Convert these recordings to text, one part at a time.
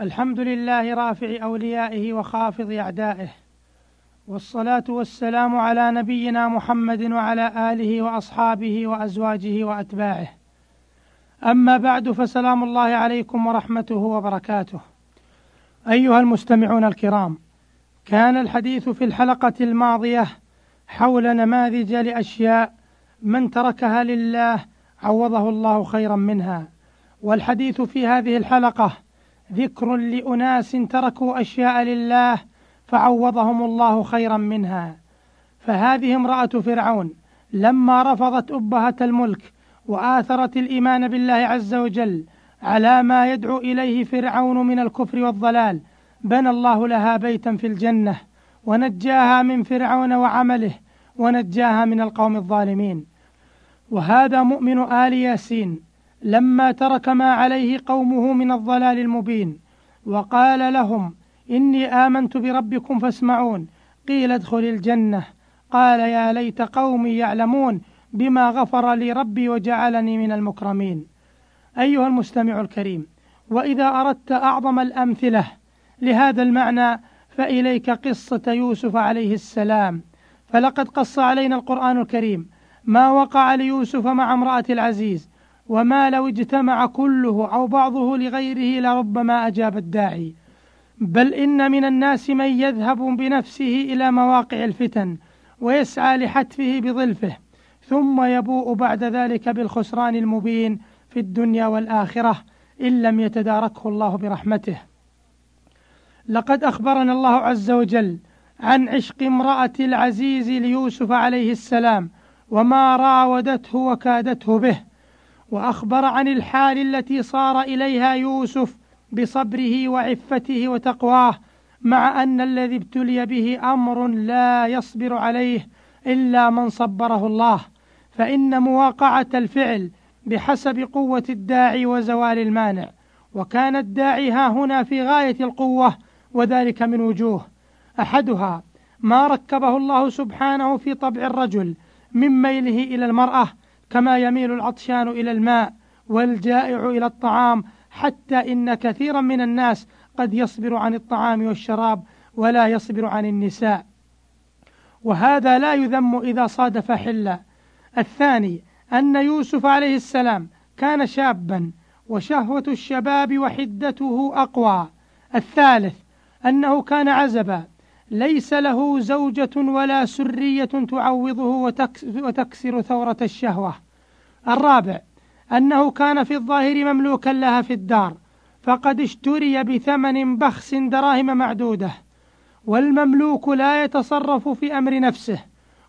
الحمد لله رافع أوليائه وخافض أعدائه والصلاة والسلام على نبينا محمد وعلى آله وأصحابه وأزواجه وأتباعه. أما بعد فسلام الله عليكم ورحمته وبركاته. أيها المستمعون الكرام كان الحديث في الحلقة الماضية حول نماذج لأشياء من تركها لله عوضه الله خيرا منها والحديث في هذه الحلقة ذكر لأناس تركوا أشياء لله فعوضهم الله خيرا منها. فهذه امرأة فرعون لما رفضت أبهة الملك وآثرت الإيمان بالله عز وجل على ما يدعو إليه فرعون من الكفر والضلال بنى الله لها بيتا في الجنة ونجاها من فرعون وعمله ونجاها من القوم الظالمين. وهذا مؤمن آل ياسين لما ترك ما عليه قومه من الضلال المبين وقال لهم إني آمنت بربكم فاسمعون قيل ادخل الجنة. قال يا ليت قومي يعلمون بما غفر لي ربي وجعلني من المكرمين. أيها المستمع الكريم وإذا أردت أعظم الأمثلة لهذا المعنى فإليك قصة يوسف عليه السلام. فلقد قص علينا القرآن الكريم ما وقع ليوسف مع امرأة العزيز وما لو اجتمع كله أو بعضه لغيره لربما أجاب الداعي. بل إن من الناس من يذهب بنفسه إلى مواقع الفتن ويسعى لحتفه بظلفه ثم يبوء بعد ذلك بالخسران المبين في الدنيا والآخرة إن لم يتداركه الله برحمته. لقد أخبرنا الله عز وجل عن عشق امرأة العزيز ليوسف عليه السلام وما راودته وكادته به. وأخبر عن الحال التي صار إليها يوسف بصبره وعفته وتقواه مع أن الذي ابتلي به أمر لا يصبر عليه إلا من صبره الله فإن مواقعة الفعل بحسب قوة الداعي وزوال المانع وكان الداعي ها هنا في غاية القوة وذلك من وجوه. أحدها ما ركبه الله سبحانه في طبع الرجل من ميله إلى المرأة كما يميل العطشان إلى الماء والجائع إلى الطعام حتى إن كثيرا من الناس قد يصبر عن الطعام والشراب ولا يصبر عن النساء. وهذا لا يذم إذا صادف حلا الثاني أن يوسف عليه السلام كان شابا وشهوة الشباب وحدته أقوى. الثالث أنه كان عزبا ليس له زوجة ولا سرية تعوضه وتكسر ثورة الشهوة. الرابع أنه كان في الظاهر مملوكا لها في الدار فقد اشتري بثمن بخس دراهم معدودة. والمملوك لا يتصرف في أمر نفسه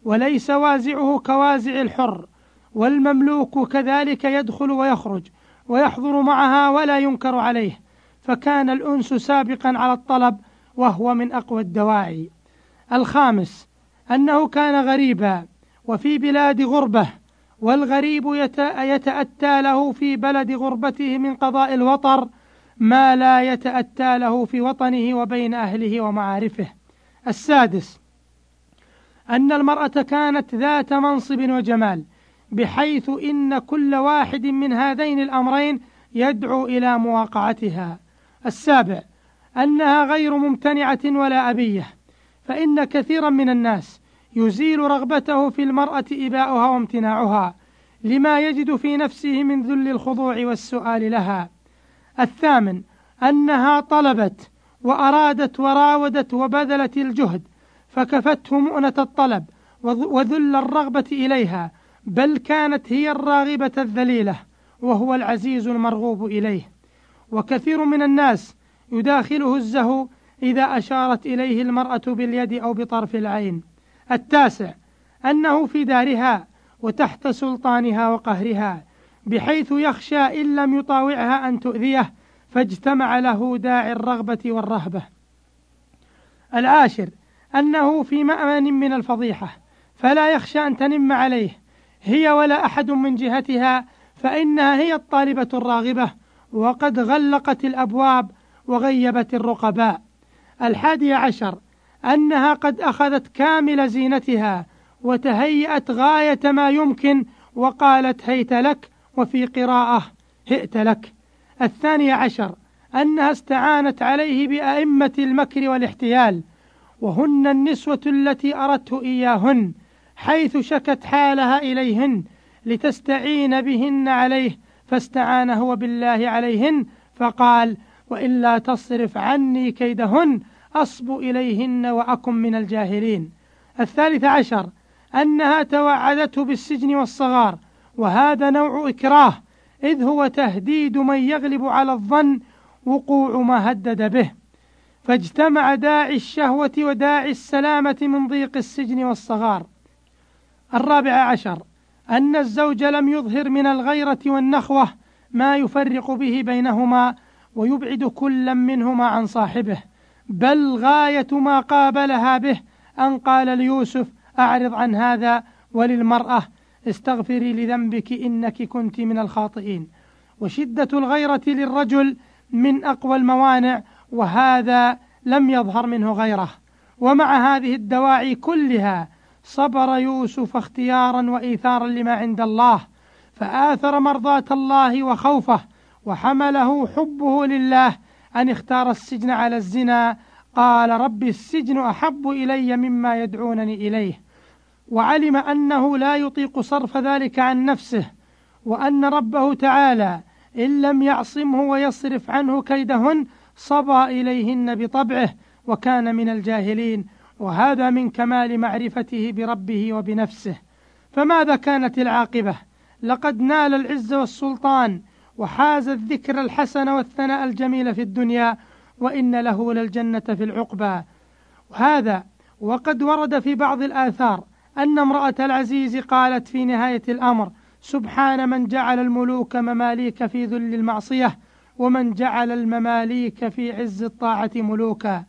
وليس وازعه كوازع الحر. والمملوك كذلك يدخل ويخرج ويحضر معها ولا ينكر عليه. فكان الأنس سابقا على الطلب وهو من أقوى الدواعي. الخامس أنه كان غريبا وفي بلاد غربة والغريب يتأتى له في بلد غربته من قضاء الوطر ما لا يتأتى له في وطنه وبين أهله ومعارفه. السادس أن المرأة كانت ذات منصب وجمال بحيث إن كل واحد من هذين الأمرين يدعو إلى مواقعتها. السابع أنها غير ممتنعة ولا أبية فإن كثيرا من الناس يزيل رغبته في المرأة إباؤها وامتناعها لما يجد في نفسه من ذل الخضوع والسؤال لها. الثامن أنها طلبت وأرادت وراودت وبذلت الجهد فكفته مؤنة الطلب وذل الرغبة إليها بل كانت هي الراغبة الذليلة وهو العزيز المرغوب إليه. وكثير من الناس يداخله الزهو إذا أشارت إليه المرأة باليد أو بطرف العين. التاسع أنه في دارها وتحت سلطانها وقهرها بحيث يخشى إن لم يطاوعها أن تؤذيه فاجتمع له داعي الرغبة والرهبة. العاشر أنه في مأمن من الفضيحة فلا يخشى أن تنم عليه. هي ولا أحد من جهتها فإنها هي الطالبة الراغبة وقد غلقت الأبواب وغيبت الرقباء. الحادي عشر أنها قد أخذت كامل زينتها وتهيأت غاية ما يمكن وقالت هيت لك وفي قراءة هئت لك. الثاني عشر أنها استعانت عليه بأئمة المكر والاحتيال وهن النسوة التي أردت إياهن حيث شكت حالها إليهن لتستعين بهن عليه فاستعان هو بالله عليهن فقال وإلا تصرف عني كيدهن أصب إليهن وأكن من الجاهلين. الثالث عشر أنها توعدته بالسجن والصغار وهذا نوع إكراه إذ هو تهديد من يغلب على الظن وقوع ما هدد به. فاجتمع داعي الشهوة وداعي السلامة من ضيق السجن والصغار. الرابع عشر أن الزوج لم يظهر من الغيرة والنخوة ما يفرق به بينهما ويبعد كلا منهما عن صاحبه بل غاية ما قابلها به. أن قال ليوسف أعرض عن هذا وللمرأة استغفري لذنبك إنك كنت من الخاطئين. وشدة الغيرة للرجل من أقوى الموانع وهذا لم يظهر منه غيره. ومع هذه الدواعي كلها صبر يوسف اختيارا وإيثارا لما عند الله فآثر مرضاة الله وخوفه وحمله حبه لله أن اختار السجن على الزنا. قال رب السجن أحب إلي مما يدعونني إليه. وعلم أنه لا يطيق صرف ذلك عن نفسه وأن ربه تعالى إن لم يعصمه ويصرف عنه كيدهن صبى إليهن بطبعه وكان من الجاهلين. وهذا من كمال معرفته بربه وبنفسه. فماذا كانت العاقبة؟ لقد نال العز والسلطان وحاز الذكر الحسن والثناء الجميل في الدنيا وإن له للجنة في العقبى. وهذا وقد ورد في بعض الآثار أن امرأة العزيز قالت في نهاية الأمر سبحان من جعل الملوك مماليك في ذل المعصية ومن جعل المماليك في عز الطاعة ملوكا.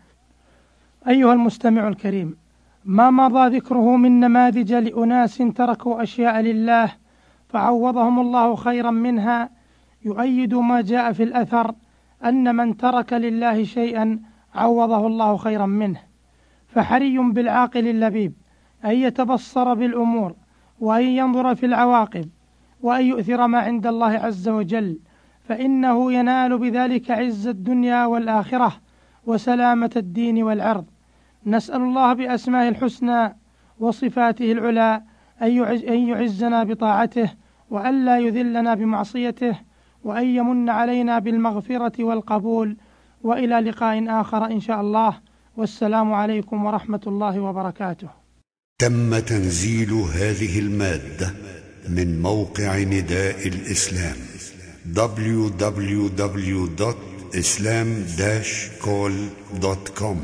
أيها المستمع الكريم ما مضى ذكره من نماذج لأناس تركوا أشياء لله فعوضهم الله خيرا منها يؤيد ما جاء في الأثر أن من ترك لله شيئا عوضه الله خيرا منه فحري بالعاقل اللبيب أن يتبصر بالأمور وأن ينظر في العواقب وأن يؤثر ما عند الله عز وجل فإنه ينال بذلك عز الدنيا والآخرة وسلامة الدين والعرض. نسأل الله بأسمائه الحسنى وصفاته العلى أن يعزنا بطاعته وأن لا يذلنا بمعصيته وأن يمن علينا بالمغفرة والقبول وإلى لقاء آخر إن شاء الله. والسلام عليكم ورحمة الله وبركاته. تم تنزيل هذه المادة من موقع نداء الإسلام www.islam-call.com